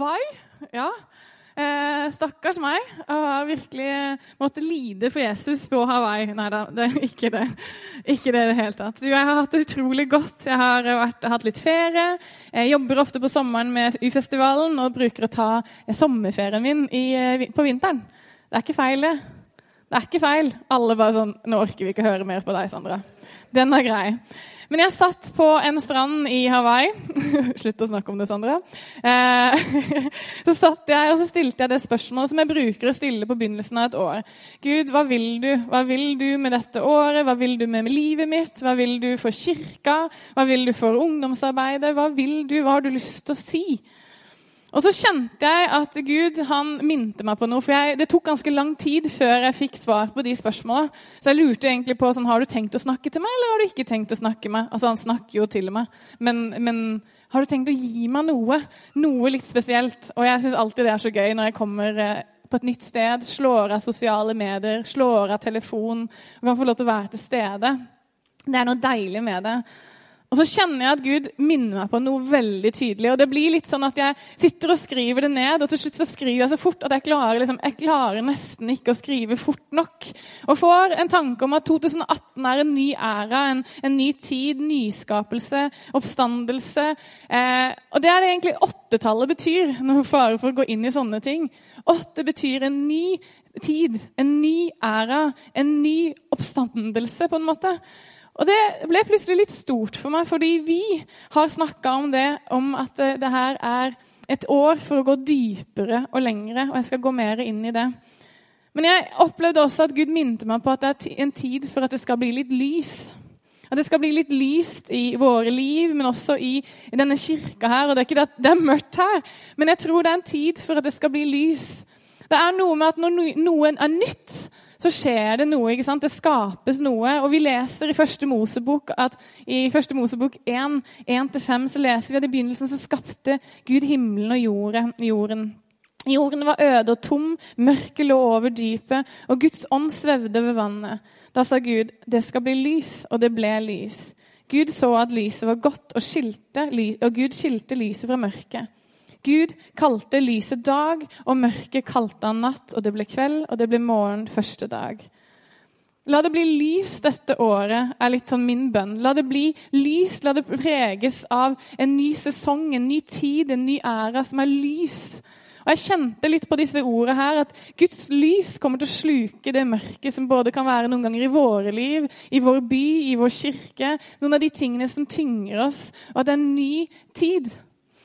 Hawaii. Ja. Eh, stakkars meg. Har virkelig måttet lide for Jesus på Hawaii. Nei da, det er ikke det. Ikke det i det hele tatt. Jo, Jeg har hatt det utrolig godt. Jeg har vært, hatt litt ferie. Jeg jobber ofte på sommeren med U-festivalen og bruker å ta sommerferien min i, på vinteren. Det er ikke feil, det. Det er ikke feil. Alle bare sånn Nå orker vi ikke høre mer på deg, Sandra. Den er grei. Men jeg satt på en strand i Hawaii. Slutt å snakke om det, Sandra. Eh, så satt jeg og så stilte jeg det spørsmålet som jeg bruker å stille på begynnelsen av et år. Gud, hva vil du? Hva vil du med dette året? Hva vil du med livet mitt? Hva vil du for kirka? Hva vil du for ungdomsarbeidet? Hva vil du? Hva har du lyst til å si? Og så kjente jeg at Gud han minte meg på noe. For jeg, det tok ganske lang tid før jeg fikk svar på de spørsmåla. Så jeg lurte egentlig på sånn, har du tenkt å snakke til meg, eller har du ikke tenkt å snakke med Altså, Han snakker jo til meg, men, men har du tenkt å gi meg noe? Noe litt spesielt. Og jeg syns alltid det er så gøy når jeg kommer eh, på et nytt sted, slår av sosiale medier, slår av telefon og kan få lov til å være til stede. Det er noe deilig med det. Og så kjenner jeg at Gud minner meg på noe veldig tydelig. Og det blir litt sånn at jeg sitter og skriver det ned, og til slutt så skriver jeg så fort at jeg klarer, liksom, jeg klarer nesten ikke å skrive fort nok. Og får en tanke om at 2018 er en ny æra, en, en ny tid, nyskapelse, oppstandelse. Eh, og det er det egentlig åttetallet betyr, når fare for å gå inn i sånne ting. Åtte betyr en ny tid, en ny æra, en ny oppstandelse, på en måte. Og Det ble plutselig litt stort for meg, fordi vi har snakka om det, om at eh, det her er et år for å gå dypere og lengre, og jeg skal gå mer inn i det. Men jeg opplevde også at Gud minte meg på at det er en tid for at det skal bli litt lys. At det skal bli litt lyst i våre liv, men også i, denne kirka her. Og det er ikke det at det er mørkt her, men jeg tror det er en tid for at det skal bli lys. Det er noe med at når noe er nytt, så skjer det noe. ikke sant? Det skapes noe. Og vi leser i Første Mosebok at i Første Mosebok 1, 1-5 så leser vi at i begynnelsen så skapte Gud himmelen og jorden. Jorden var øde og tom, mørket lå over dypet, og Guds ånd svevde ved vannet. Da sa Gud, 'Det skal bli lys', og det ble lys. Gud så at lyset var godt, og, skilte, og Gud skilte lyset fra mørket. Gud kalte lyset dag, og mørket kalte han natt. Og det ble kveld, og det ble morgen første dag. La det bli lys dette året, er litt sånn min bønn. La det bli lys, la det preges av en ny sesong, en ny tid, en ny æra som er lys. Og Jeg kjente litt på disse ordene her, at Guds lys kommer til å sluke det mørket som både kan være noen ganger i våre liv, i vår by, i vår kirke. Noen av de tingene som tynger oss. Og at det er en ny tid.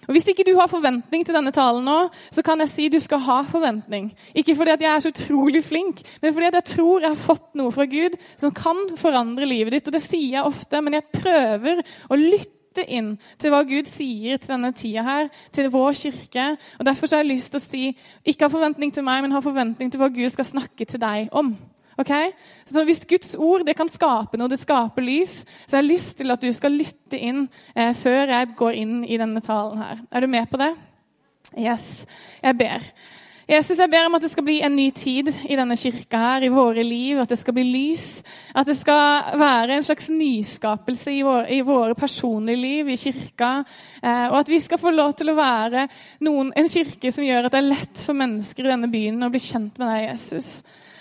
Og Hvis ikke du har forventning til denne talen nå, så kan jeg si du skal ha forventning. Ikke fordi at jeg er så utrolig flink, men fordi at jeg tror jeg har fått noe fra Gud som kan forandre livet ditt. Og det sier jeg ofte, men jeg prøver å lytte inn til hva Gud sier til denne tida her, til vår kirke. Og Derfor har jeg lyst til å si ikke ha forventning til meg, men ha forventning til hva Gud skal snakke til deg om. Okay? Så Hvis Guds ord det kan skape noe, det skaper lys, så jeg har lyst til at du skal lytte inn eh, før jeg går inn i denne talen her. Er du med på det? Yes. Jeg ber. Jesus, jeg ber om at det skal bli en ny tid i denne kirka, her, i våre liv. At det skal bli lys. At det skal være en slags nyskapelse i våre, i våre personlige liv, i kirka. Eh, og at vi skal få lov til å være noen, en kirke som gjør at det er lett for mennesker i denne byen å bli kjent med deg, Jesus.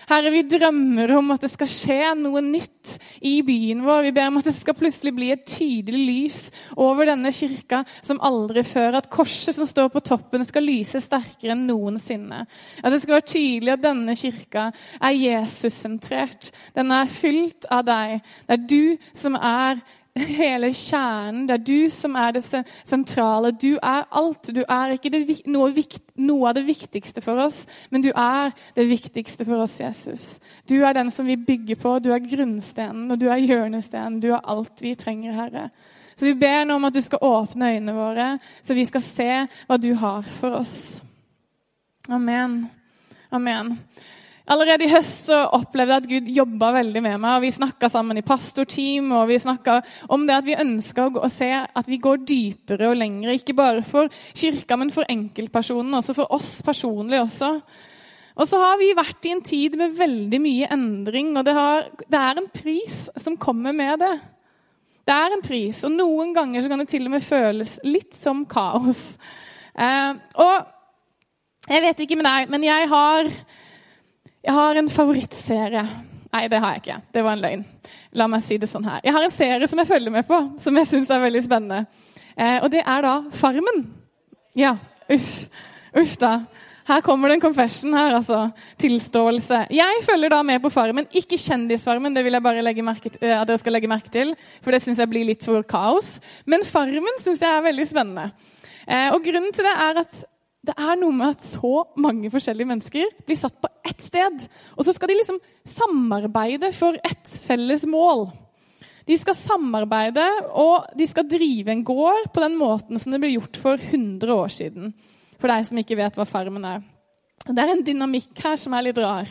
Herre, vi drømmer om at det skal skje noe nytt i byen vår. Vi ber om at det skal plutselig bli et tydelig lys over denne kirka som aldri før. At korset som står på toppen, skal lyse sterkere enn noensinne. At det skal være tydelig at denne kirka er Jesus-sentrert. Den er fylt av deg. Det er du som er hele kjernen. Det er du som er det sentrale. Du er alt. Du er ikke det, noe, noe, av det viktigste for oss, men du er det viktigste for oss, Jesus. Du er den som vi bygger på. Du er grunnstenen, og du er hjørnestenen. Du er alt vi trenger, Herre. Så vi ber nå om at du skal åpne øynene våre, så vi skal se hva du har for oss. Amen. Amen. Allerede i høst så opplevde jeg at Gud jobba veldig med meg. og Vi snakka sammen i pastorteam, og vi snakka om det at vi ønska å, se at vi går dypere og lengre. Ikke bare for kirka, men for enkeltpersonen, også for oss personlig også. Og så har vi vært i en tid med veldig mye endring, og det, har, det er en pris som kommer med det. Det er en pris, og noen ganger så kan det til og med føles litt som kaos. Eh, og jeg vet ikke med deg, men jeg har jeg har en favorittserie. Nei, det har jeg ikke. Det var en løgn. La meg si det sånn her. Jeg har en serie som jeg følger med på, som jeg syns er veldig spennende. Eh, og det er da Farmen. Ja, uff. Uff da. Her kommer det en confession her, altså. Tilståelse. Jeg følger da med på Farmen. Ikke Kjendisfarmen, det vil jeg bare merke eh, at dere skal legge merke til. For det syns jeg blir litt for kaos. Men Farmen syns jeg er veldig spennende. Eh, og grunnen til det er at det er noe med at så mange forskjellige mennesker blir satt på ett sted. Og så skal de liksom samarbeide for ett felles mål. De skal samarbeide, og de skal drive en gård på den måten som det ble gjort for 100 år siden. For deg som ikke vet hva Farmen er. Det er en dynamikk her som er litt rar.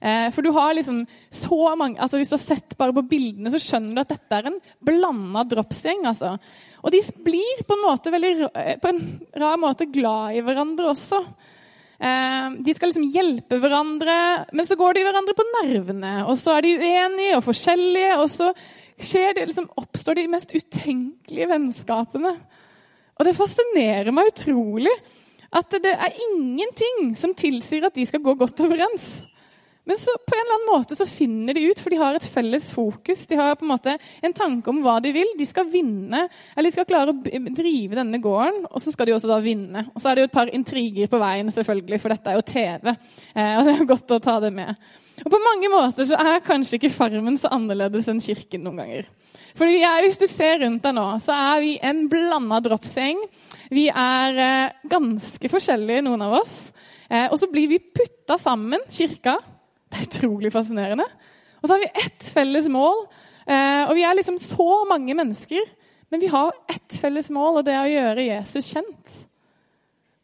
Eh, for du har liksom så mange, altså Hvis du har sett bare på bildene, så skjønner du at dette er en blanda dropsgjeng. Altså. Og de blir på en, måte veldig, eh, på en rar måte glad i hverandre også. Eh, de skal liksom hjelpe hverandre, men så går de hverandre på nervene. Og så er de uenige og forskjellige, og så det, liksom, oppstår de mest utenkelige vennskapene. Og det fascinerer meg utrolig at det er ingenting som tilsier at de skal gå godt overens. Men så på en eller annen måte så finner de ut, for de har et felles fokus. De har på en måte en tanke om hva de vil. De skal vinne, eller de skal klare å drive denne gården, og så skal de også da vinne. Og så er det jo et par intriger på veien, selvfølgelig, for dette er jo TV. Eh, og det er jo godt å ta det med. Og på mange måter så er kanskje ikke Farmen så annerledes enn Kirken noen ganger. For Hvis du ser rundt deg nå, så er vi en blanda dropsgjeng. Vi er eh, ganske forskjellige, noen av oss. Eh, og så blir vi putta sammen, kirka, det er utrolig fascinerende. Og så har vi ett felles mål. Eh, og vi er liksom så mange mennesker, men vi har ett felles mål, og det er å gjøre Jesus kjent.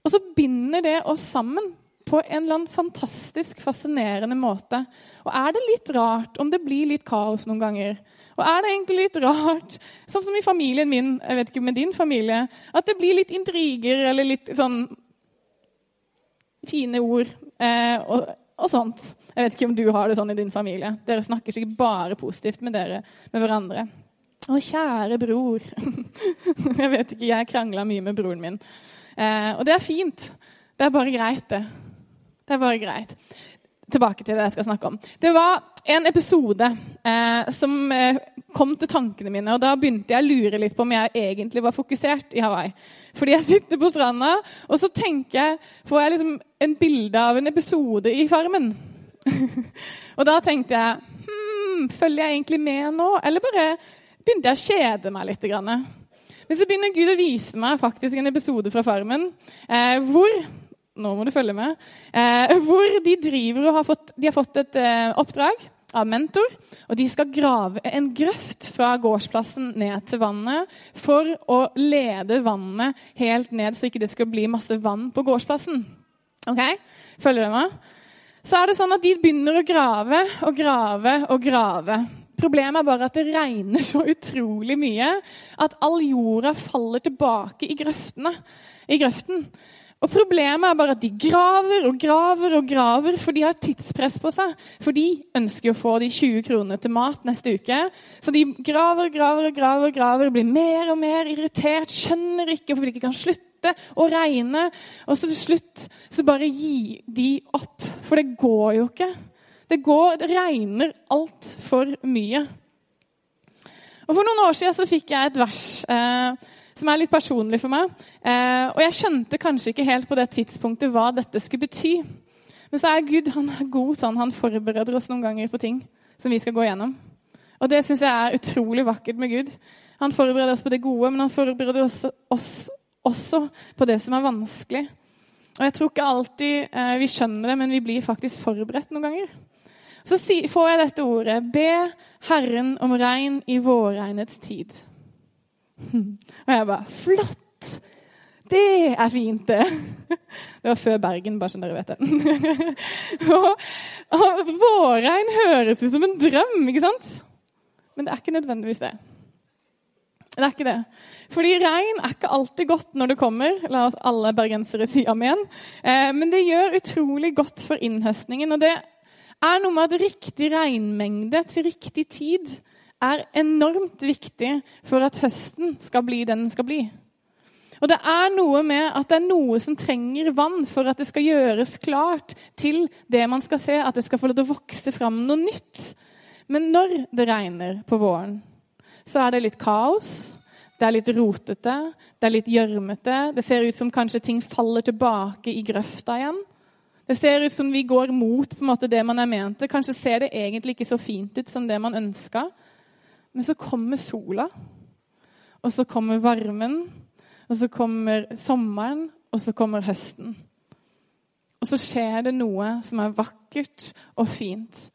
Og så binder det oss sammen på en eller annen fantastisk fascinerende måte. Og er det litt rart om det blir litt kaos noen ganger? Og er det egentlig litt rart, sånn som i familien min, jeg vet ikke med din familie, at det blir litt intriger eller litt sånn fine ord eh, og, og sånt? Jeg vet ikke om du har det sånn i din familie. Dere snakker sikkert bare positivt med dere, med hverandre. Å, kjære bror. jeg vet ikke, jeg krangla mye med broren min. Eh, og det er fint. Det er bare greit, det. Det er bare greit. Tilbake til det jeg skal snakke om. Det var en episode eh, som eh, kom til tankene mine, og da begynte jeg å lure litt på om jeg egentlig var fokusert i Hawaii. Fordi jeg sitter på stranda, og så tenker jeg, får jeg liksom en bilde av en episode i Farmen. og da tenkte jeg hmm, Følger jeg egentlig med nå, eller bare begynte jeg å kjede meg litt? Men så begynner Gud å vise meg faktisk en episode fra Farmen eh, hvor nå må du følge med, eh, hvor de driver og har fått, har fått et eh, oppdrag av mentor. Og de skal grave en grøft fra gårdsplassen ned til vannet for å lede vannet helt ned, så ikke det skal bli masse vann på gårdsplassen. Ok? Følger du med? Så er det sånn at de begynner å grave og grave og grave. Problemet er bare at det regner så utrolig mye at all jorda faller tilbake i grøftene. I grøften. Og Problemet er bare at de graver og graver og graver, for de har tidspress på seg. For de ønsker å få de 20 kronene til mat neste uke. Så de graver og graver og graver, og graver, blir mer og mer irritert, skjønner ikke hvorfor de ikke kan slutte slutte å regne. Og så til slutt så bare gi de opp. For det går jo ikke. Det, går, det regner altfor mye. Og For noen år siden så fikk jeg et vers eh, som er litt personlig for meg. Eh, og jeg skjønte kanskje ikke helt på det tidspunktet hva dette skulle bety. Men så er Gud han er god sånn. Han forbereder oss noen ganger på ting som vi skal gå gjennom. Og det syns jeg er utrolig vakkert med Gud. Han forbereder oss på det gode, men han forbereder oss, oss også på det som er vanskelig. Og Jeg tror ikke alltid eh, vi skjønner det, men vi blir faktisk forberedt noen ganger. Så si, får jeg dette ordet Be Herren om regn i vårregnets tid. Og jeg bare Flott! Det er fint, det. Det var før Bergen, bare så dere vet det. og, og vårregn høres ut som en drøm, ikke sant? Men det er ikke nødvendigvis det. Det er ikke det. Fordi regn er ikke alltid godt når det kommer. La oss alle bergensere si amen. Eh, men det gjør utrolig godt for innhøstningen. Og det er noe med at riktig regnmengde til riktig tid er enormt viktig for at høsten skal bli den den skal bli. Og det er noe med at det er noe som trenger vann for at det skal gjøres klart til det man skal se, at det skal få lov til å vokse fram noe nytt. Men når det regner på våren, så er det litt kaos. Det er litt rotete, det er litt gjørmete. Det ser ut som kanskje ting faller tilbake i grøfta igjen. Det ser ut som vi går mot måte, det man er ment til. Kanskje ser det egentlig ikke så fint ut som det man ønska. Men så kommer sola, og så kommer varmen, og så kommer sommeren, og så kommer høsten. Og så skjer det noe som er vakkert og fint,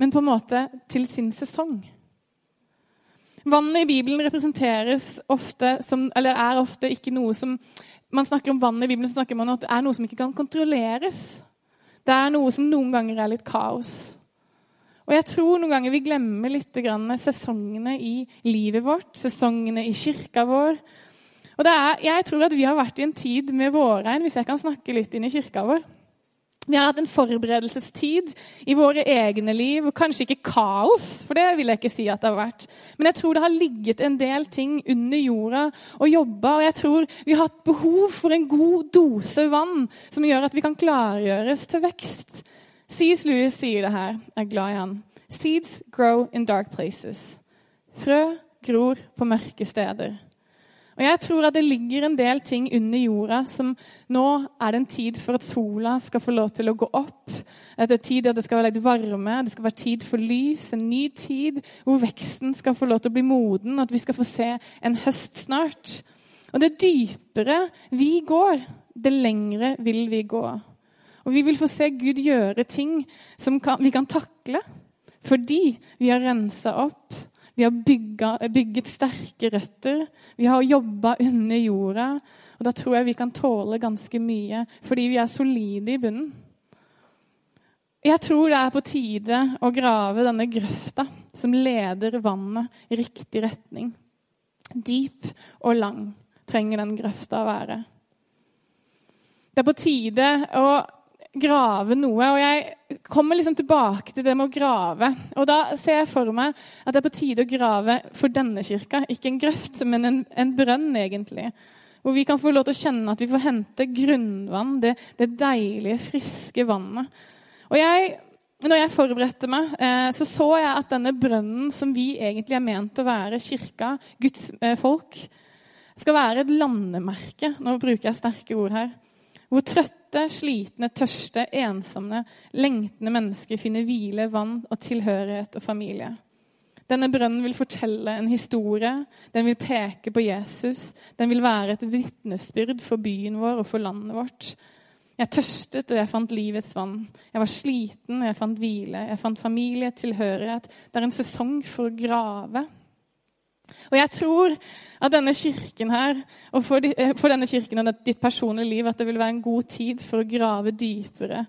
men på en måte til sin sesong. Vannet i Bibelen representeres ofte som, eller er ofte ikke noe som Man snakker om vannet i Bibelen så snakker man om at det er noe som ikke kan kontrolleres. Det er noe som noen ganger er litt kaos. Og jeg tror noen ganger vi glemmer litt sesongene i livet vårt, sesongene i kirka vår, og er, jeg tror at vi har vært i en tid med vårregn, hvis jeg kan snakke litt inn i kirka vår. Vi har hatt en forberedelsestid i våre egne liv, og kanskje ikke kaos, for det vil jeg ikke si at det har vært. Men jeg tror det har ligget en del ting under jorda og jobba, og jeg tror vi har hatt behov for en god dose vann som gjør at vi kan klargjøres til vekst. C.S. Lewis sier det her. Jeg er glad i han. Seeds grow in dark places. Frø gror på mørke steder. Og jeg tror at det ligger en del ting under jorda som nå er det en tid for at sola skal få lov til å gå opp. At det er tid at det skal være litt varme, det skal være tid for lys, en ny tid hvor veksten skal få lov til å bli moden, at vi skal få se en høst snart. Og det dypere vi går, det lengre vil vi gå. Og vi vil få se Gud gjøre ting som vi kan takle fordi vi har rensa opp vi har bygget, bygget sterke røtter. Vi har jobba under jorda. Og da tror jeg vi kan tåle ganske mye, fordi vi er solide i bunnen. Jeg tror det er på tide å grave denne grøfta som leder vannet i riktig retning. Dyp og lang trenger den grøfta å være. Det er på tide å grave noe. Og jeg kommer liksom tilbake til det med å grave. Og da ser jeg for meg at det er på tide å grave for denne kirka. Ikke en grøft, men en, en brønn, egentlig. Hvor vi kan få lov til å kjenne at vi får hente grunnvann, det, det deilige, friske vannet. Og jeg, når jeg forberedte meg, eh, så så jeg at denne brønnen som vi egentlig er ment å være, kirka, Guds eh, folk, skal være et landemerke. Nå bruker jeg sterke ord her. Hvor trøtte, slitne, tørste, ensomme, lengtende mennesker finner hvile, vann og tilhørighet og familie. Denne brønnen vil fortelle en historie, den vil peke på Jesus. Den vil være et vitnesbyrd for byen vår og for landet vårt. Jeg tørstet, og jeg fant livets vann. Jeg var sliten, og jeg fant hvile. Jeg fant familie, tilhørighet. Det er en sesong for å grave. Og jeg tror at denne kirken her, og for, de, for denne kirken og ditt personlige liv, at det vil være en god tid for å grave dypere.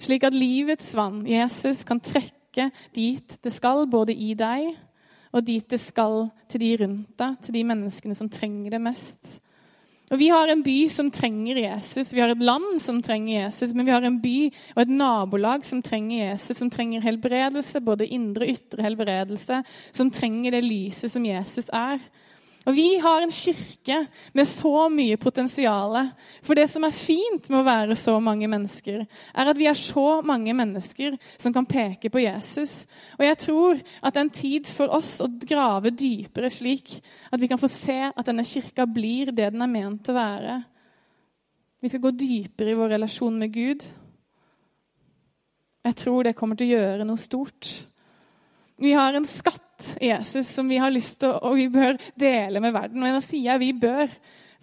Slik at livets vann, Jesus, kan trekke dit det skal, både i deg og dit det skal til de rundt deg, til de menneskene som trenger det mest. Og Vi har en by som trenger Jesus, vi har et land som trenger Jesus, men vi har en by og et nabolag som trenger Jesus, som trenger helbredelse, både indre og ytre helbredelse, som trenger det lyset som Jesus er. Og Vi har en kirke med så mye potensial. For det som er fint med å være så mange mennesker, er at vi er så mange mennesker som kan peke på Jesus. Og jeg tror at det er en tid for oss å grave dypere slik at vi kan få se at denne kirka blir det den er ment til å være. Vi skal gå dypere i vår relasjon med Gud. Jeg tror det kommer til å gjøre noe stort. Vi har en skatt, Jesus, som vi har lyst til og vi bør dele med verden. Og da sier jeg vi bør.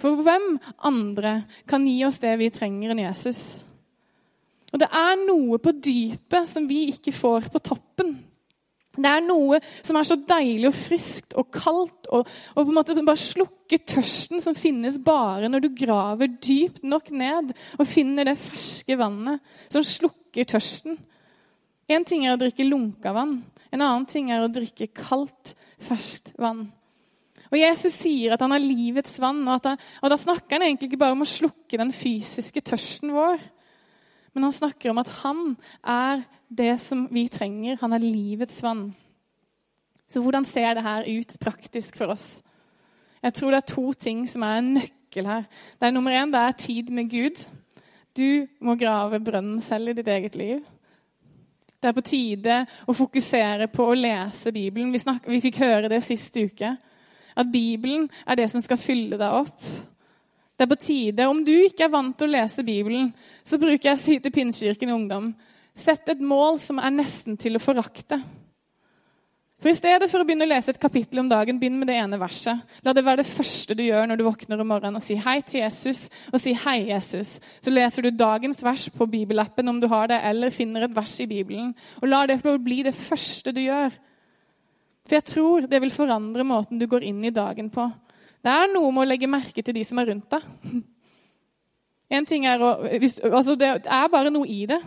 For hvem andre kan gi oss det vi trenger enn Jesus? Og det er noe på dypet som vi ikke får på toppen. Det er noe som er så deilig og friskt og kaldt, og, og på en måte bare slukke tørsten som finnes bare når du graver dypt nok ned og finner det ferske vannet som slukker tørsten. En ting er å drikke lunka vann, en annen ting er å drikke kaldt, ferskt vann. Og Jesus sier at han har livets vann, og, han, og da snakker han egentlig ikke bare om å slukke den fysiske tørsten vår, men han snakker om at han er det som vi trenger. Han er livets vann. Så hvordan ser det her ut praktisk for oss? Jeg tror det er to ting som er en nøkkel her. Det er Nummer én det er tid med Gud. Du må grave brønnen selv i ditt eget liv. Det er på tide å fokusere på å lese Bibelen. Vi, snak, vi fikk høre det sist uke. At Bibelen er det som skal fylle deg opp. Det er på tide. Om du ikke er vant til å lese Bibelen, så bruker jeg å si til Pinnekirken Ungdom Sett et mål som er nesten til å forakte. For I stedet for å begynne å lese et kapittel om dagen, begynn med det ene verset. La det være det første du gjør når du våkner om morgenen, og si hei til Jesus. og si hei, Jesus. Så leser du dagens vers på bibelappen om du har det, eller finner et vers i Bibelen. Og la det bli det første du gjør. For jeg tror det vil forandre måten du går inn i dagen på. Det er noe med å legge merke til de som er rundt deg. En ting er å, hvis, altså Det er bare noe i det.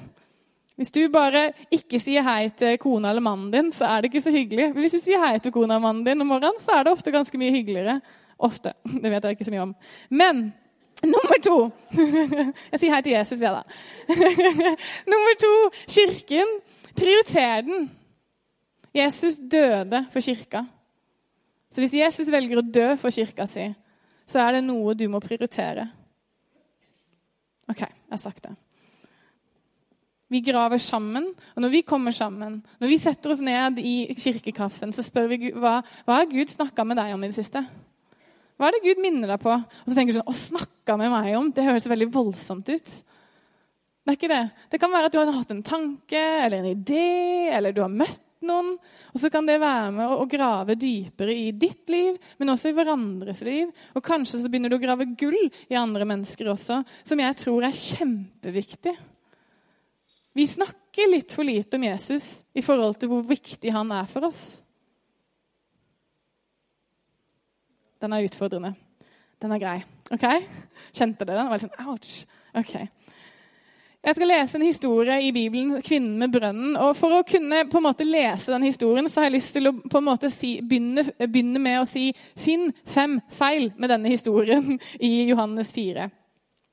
Hvis du bare ikke sier hei til kona eller mannen din, så er det ikke så hyggelig. Men hvis du sier hei til kona og mannen din om morgenen, så er det ofte ganske mye hyggeligere. Ofte. Det vet jeg ikke så mye om. Men nummer to Jeg sier hei til Jesus, jeg, ja, da. nummer to kirken. Prioriter den. Jesus døde for kirka. Så hvis Jesus velger å dø for kirka si, så er det noe du må prioritere. OK, jeg har sagt det. Vi graver sammen, og når vi kommer sammen, når vi setter oss ned i kirkekaffen, så spør vi hva, hva har Gud snakka med deg om i det siste? Hva er det Gud minner deg på? Og så tenker du sånn, å snakka med meg om, Det høres veldig voldsomt ut. Det er ikke det. Det kan være at du har hatt en tanke eller en idé, eller du har møtt noen. Og så kan det være med å grave dypere i ditt liv, men også i hverandres liv. Og kanskje så begynner du å grave gull i andre mennesker også, som jeg tror er kjempeviktig. Vi snakker litt for lite om Jesus i forhold til hvor viktig han er for oss. Den er utfordrende. Den er grei. Ok? Kjente dere den? Var litt sånn, ouch. Ok. Jeg skal lese en historie i Bibelen, 'Kvinnen med brønnen'. og For å kunne på en måte lese den historien så har jeg lyst til å på en måte si, begynne, begynne med å si 'finn fem feil' med denne historien i Johannes 4.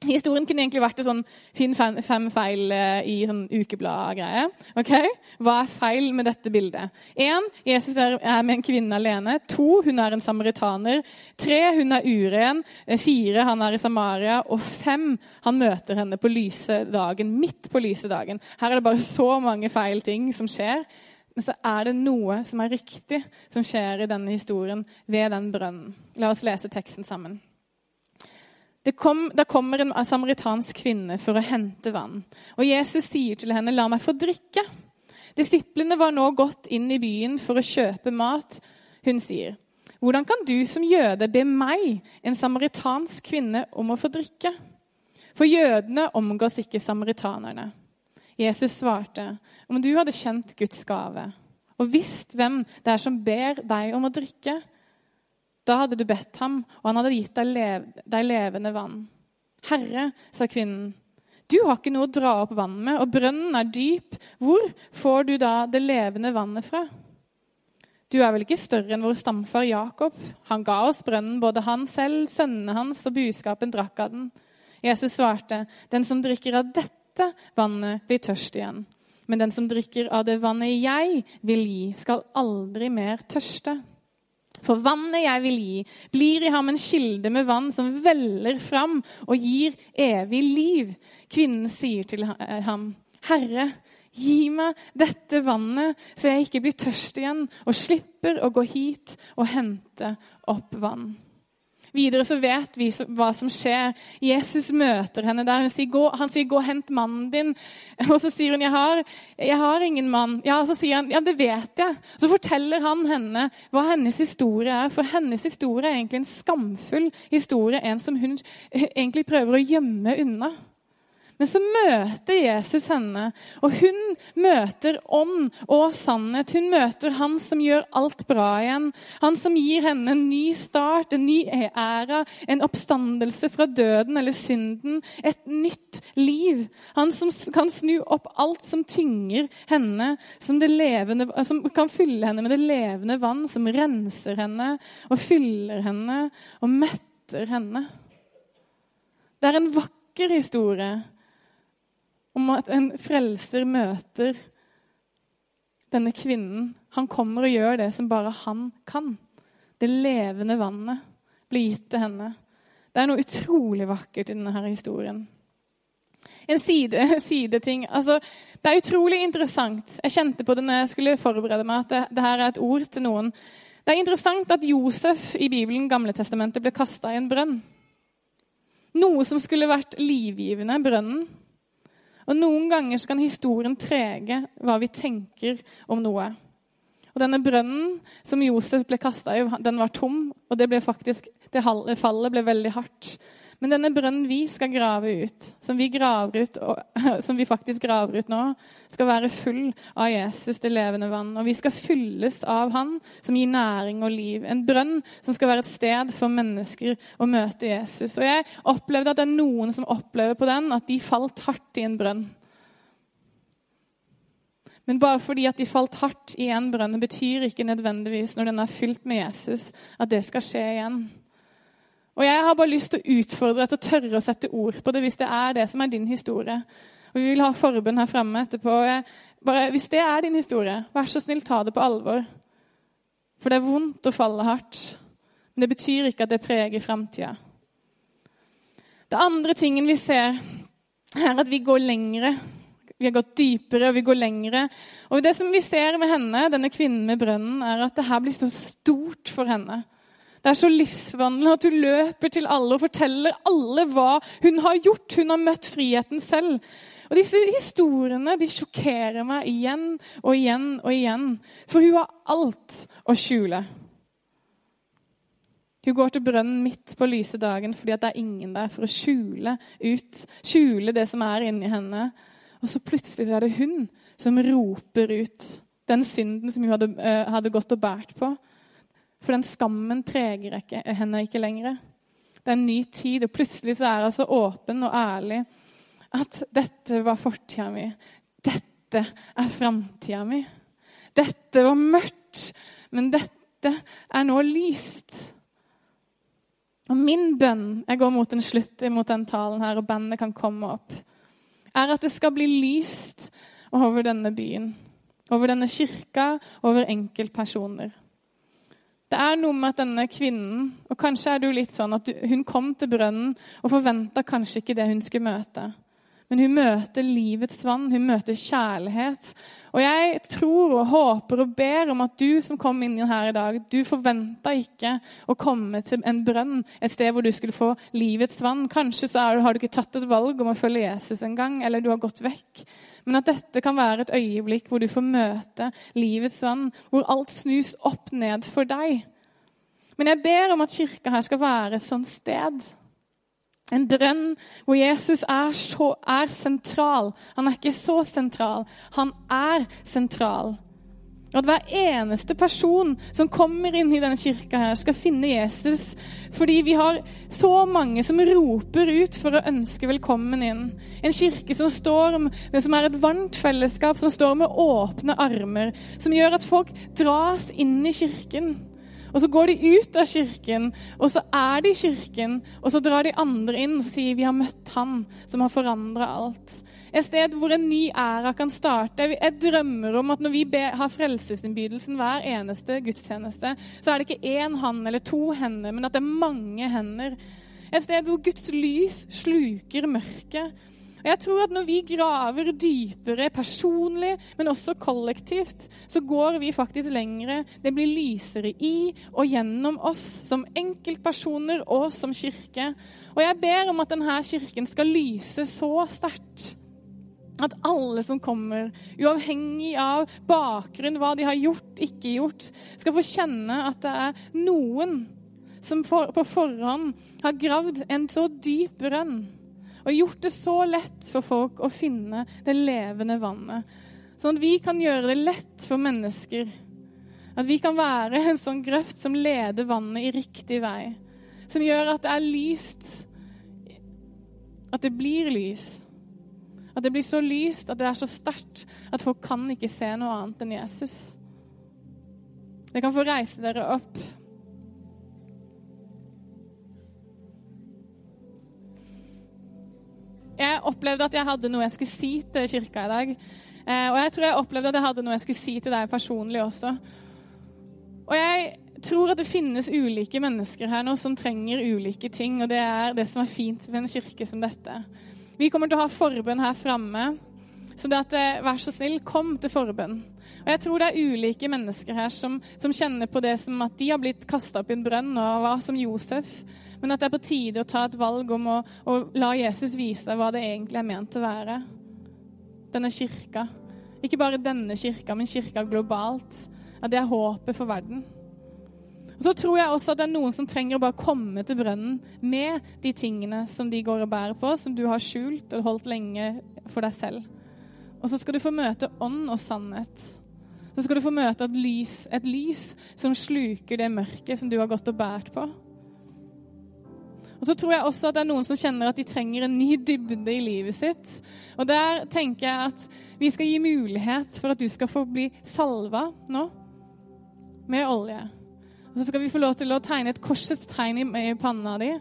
Historien kunne egentlig vært en sånn finn fem, feil eh, i sånn ukeblad-greie. Okay? Hva er feil med dette bildet? Én, Jesus er med en kvinne alene. To, hun er en samaritaner. Tre, hun er uren. Eh, fire, han er i Samaria. Og fem, han møter henne på lyse dagen, midt på lyse dagen. Her er det bare så mange feil ting som skjer. Men så er det noe som er riktig, som skjer i denne historien ved den brønnen. La oss lese teksten sammen. Kom, da kommer en samaritansk kvinne for å hente vann. Og Jesus sier til henne, 'La meg få drikke.' Disiplene var nå gått inn i byen for å kjøpe mat. Hun sier, 'Hvordan kan du som jøde be meg, en samaritansk kvinne, om å få drikke?' For jødene omgås ikke samaritanerne. Jesus svarte, 'Om du hadde kjent Guds gave' og visst hvem det er som ber deg om å drikke' Da hadde du bedt ham, og han hadde gitt deg, lev deg levende vann. Herre, sa kvinnen, du har ikke noe å dra opp vann med, og brønnen er dyp. Hvor får du da det levende vannet fra? Du er vel ikke større enn vår stamfar Jakob? Han ga oss brønnen, både han selv, sønnene hans og buskapen drakk av den. Jesus svarte, den som drikker av dette vannet, blir tørst igjen. Men den som drikker av det vannet jeg vil gi, skal aldri mer tørste. For vannet jeg vil gi, blir i ham en kilde med vann som veller fram og gir evig liv. Kvinnen sier til ham, Herre, gi meg dette vannet, så jeg ikke blir tørst igjen og slipper å gå hit og hente opp vann. Videre så vet vi hva som skjer. Jesus møter henne der. Sier, han sier 'gå og hent mannen din'. Og så sier hun 'jeg har, jeg har ingen mann'. Ja, Så sier han 'ja, det vet jeg'. Så forteller han henne hva hennes historie er. For hennes historie er egentlig en skamfull historie. En som hun egentlig prøver å gjemme unna. Men så møter Jesus henne, og hun møter ånd og sannhet. Hun møter han som gjør alt bra igjen. Han som gir henne en ny start, en ny æra, en oppstandelse fra døden eller synden. Et nytt liv. Han som kan snu opp alt som tynger henne, som, levende, som kan fylle henne med det levende vann, som renser henne og fyller henne og metter henne. Det er en vakker historie om at en frelser møter denne kvinnen. Han kommer og gjør det som bare han kan. Det levende vannet blir gitt til henne. Det er noe utrolig vakkert i denne historien. En side, sideting. Altså, det er utrolig interessant. Jeg kjente på det når jeg skulle forberede meg, at det, det her er et ord til noen. Det er interessant at Josef i Bibelen, Gamle testamentet, ble kasta i en brønn. Noe som skulle vært livgivende, brønnen, og Noen ganger så kan historien prege hva vi tenker om noe. Og Denne brønnen som Josef ble kasta i, den var tom, og det, ble faktisk, det fallet ble veldig hardt. Men denne brønnen vi skal grave ut, som vi, ut, som vi, faktisk graver ut nå, skal være full av Jesus, det levende vann. Og vi skal fylles av Han som gir næring og liv. En brønn som skal være et sted for mennesker å møte Jesus. Og jeg opplevde at det er noen som opplever på den at de falt hardt i en brønn. Men bare fordi at de falt hardt i en brønn, betyr ikke nødvendigvis når den er fylt med Jesus, at det skal skje igjen. Og Jeg har bare lyst til å utfordre deg til å tørre å sette ord på det hvis det er det som er din historie. Og Vi vil ha forbund her fremme etterpå. Bare, hvis det er din historie, vær så snill, ta det på alvor. For det er vondt å falle hardt. Men det betyr ikke at det preger framtida. Det andre tingen vi ser, er at vi går lengre. Vi har gått dypere og vi går lengre. Og det som vi ser med henne, denne kvinnen med brønnen, er at det her blir så stort for henne. Det er så livsvandlende at hun løper til alle og forteller alle hva hun har gjort. Hun har møtt friheten selv. Og Disse historiene de sjokkerer meg igjen og igjen og igjen. For hun har alt å skjule. Hun går til brønnen midt på lyse dagen fordi det er ingen der for å skjule ut, skjule det som er inni henne. Og så plutselig er det hun som roper ut den synden som hun hadde, uh, hadde gått og båret på. For den skammen preger ikke, henne ikke lenger. Det er en ny tid, og plutselig så er hun så åpen og ærlig at dette var fortida mi. Dette er framtida mi. Dette var mørkt, men dette er nå lyst. Og min bønn Jeg går mot en slutt mot den talen her, og bandet kan komme opp. Er at det skal bli lyst over denne byen. Over denne kirka, over enkeltpersoner. Det er noe med at denne kvinnen og Kanskje er det jo litt sånn at hun kom til brønnen og forventa kanskje ikke det hun skulle møte. Men hun møter livets vann, hun møter kjærlighet. Og jeg tror og håper og ber om at du som kom inn her i dag, du forventa ikke å komme til en brønn, et sted hvor du skulle få livets vann. Kanskje så har du ikke tatt et valg om å følge Jesus engang, eller du har gått vekk. Men at dette kan være et øyeblikk hvor du får møte livets vann, hvor alt snus opp ned for deg. Men jeg ber om at kirka her skal være et sånt sted. En brønn hvor Jesus er, så, er sentral. Han er ikke så sentral, han er sentral. Og at hver eneste person som kommer inn i denne kirka, her, skal finne Jesus. Fordi vi har så mange som roper ut for å ønske velkommen inn. En kirke som, står, som er et varmt fellesskap, som står med åpne armer. Som gjør at folk dras inn i kirken. Og så går de ut av kirken, og så er de i kirken, og så drar de andre inn og sier vi har møtt han som har forandra alt. Et sted hvor en ny æra kan starte. Jeg drømmer om at når vi har frelsesinnbydelsen hver eneste gudstjeneste, så er det ikke én hand eller to hender, men at det er mange hender. Et sted hvor Guds lys sluker mørket, og jeg tror at Når vi graver dypere personlig, men også kollektivt, så går vi faktisk lengre. Det blir lysere i og gjennom oss som enkeltpersoner og som kirke. Og jeg ber om at denne kirken skal lyse så sterkt. At alle som kommer, uavhengig av bakgrunn, hva de har gjort, ikke gjort, skal få kjenne at det er noen som for, på forhånd har gravd en så dyp brønn og gjort det så lett for folk å finne det levende vannet. Sånn at vi kan gjøre det lett for mennesker. At vi kan være en sånn grøft som leder vannet i riktig vei. Som gjør at det er lyst. At det blir lys. At det blir så lyst, at det er så sterkt at folk kan ikke se noe annet enn Jesus. Dere kan få reise dere opp. Jeg opplevde at jeg hadde noe jeg skulle si til kirka i dag. Eh, og jeg tror jeg opplevde at jeg hadde noe jeg skulle si til deg personlig også. Og jeg tror at det finnes ulike mennesker her nå som trenger ulike ting, og det er det som er fint ved en kirke som dette. Vi kommer til å ha forbønn her framme. Så det at, eh, vær så snill, kom til forbønn. Og jeg tror det er ulike mennesker her som, som kjenner på det som at de har blitt kasta opp i en brønn og var som Josef. Men at det er på tide å ta et valg om å, å la Jesus vise deg hva det egentlig er ment å være. Denne kirka. Ikke bare denne kirka, men kirka globalt. At det er håpet for verden. Og Så tror jeg også at det er noen som trenger å bare komme til brønnen med de tingene som de går og bærer på, som du har skjult og holdt lenge for deg selv. Og så skal du få møte ånd og sannhet. Så skal du få møte et lys, et lys som sluker det mørket som du har gått og båret på. Og så tror jeg også at det er noen som kjenner at de trenger en ny dybde i livet sitt. Og der tenker jeg at vi skal gi mulighet for at du skal få bli salva nå med olje. Og så skal vi få lov til å tegne et korsets tegn i panna di.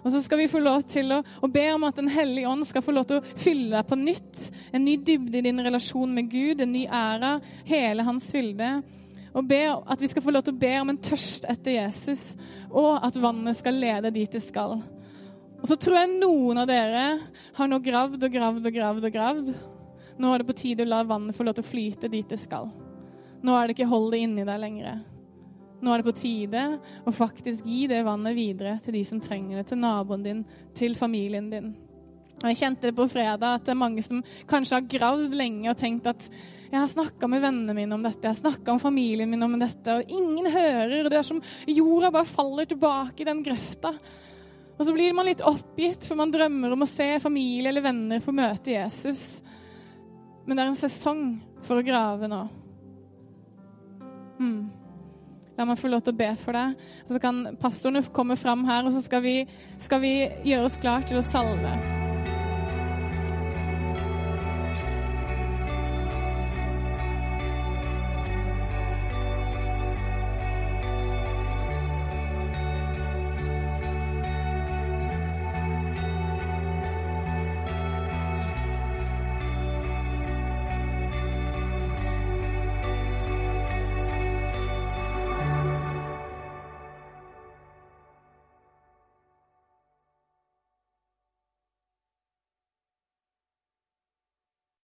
Og så skal vi få lov til å, å, be om at Den hellige ånd skal få lov til å fylle deg på nytt. En ny dybde i din relasjon med Gud, en ny æra, hele hans fylde og be at vi skal få lov til å be om en tørst etter Jesus, og at vannet skal lede dit det skal. Og så tror jeg noen av dere har nå gravd og gravd og gravd og gravd. Nå er det på tide å la vannet få lov til å flyte dit det skal. Nå er det ikke hold det inni deg lenger. Nå er det på tide å faktisk gi det vannet videre til de som trenger det, til naboen din, til familien din. Og Jeg kjente det på fredag at det er mange som kanskje har gravd lenge og tenkt at jeg har snakka med vennene mine om dette, jeg har snakka med familien min om dette, og ingen hører. og Det er som jorda bare faller tilbake i den grøfta. Og så blir man litt oppgitt, for man drømmer om å se familie eller venner få møte Jesus. Men det er en sesong for å grave nå. Hmm. La meg få lov til å be for deg. Så kan pastorene komme fram her, og så skal vi, skal vi gjøre oss klar til å salve.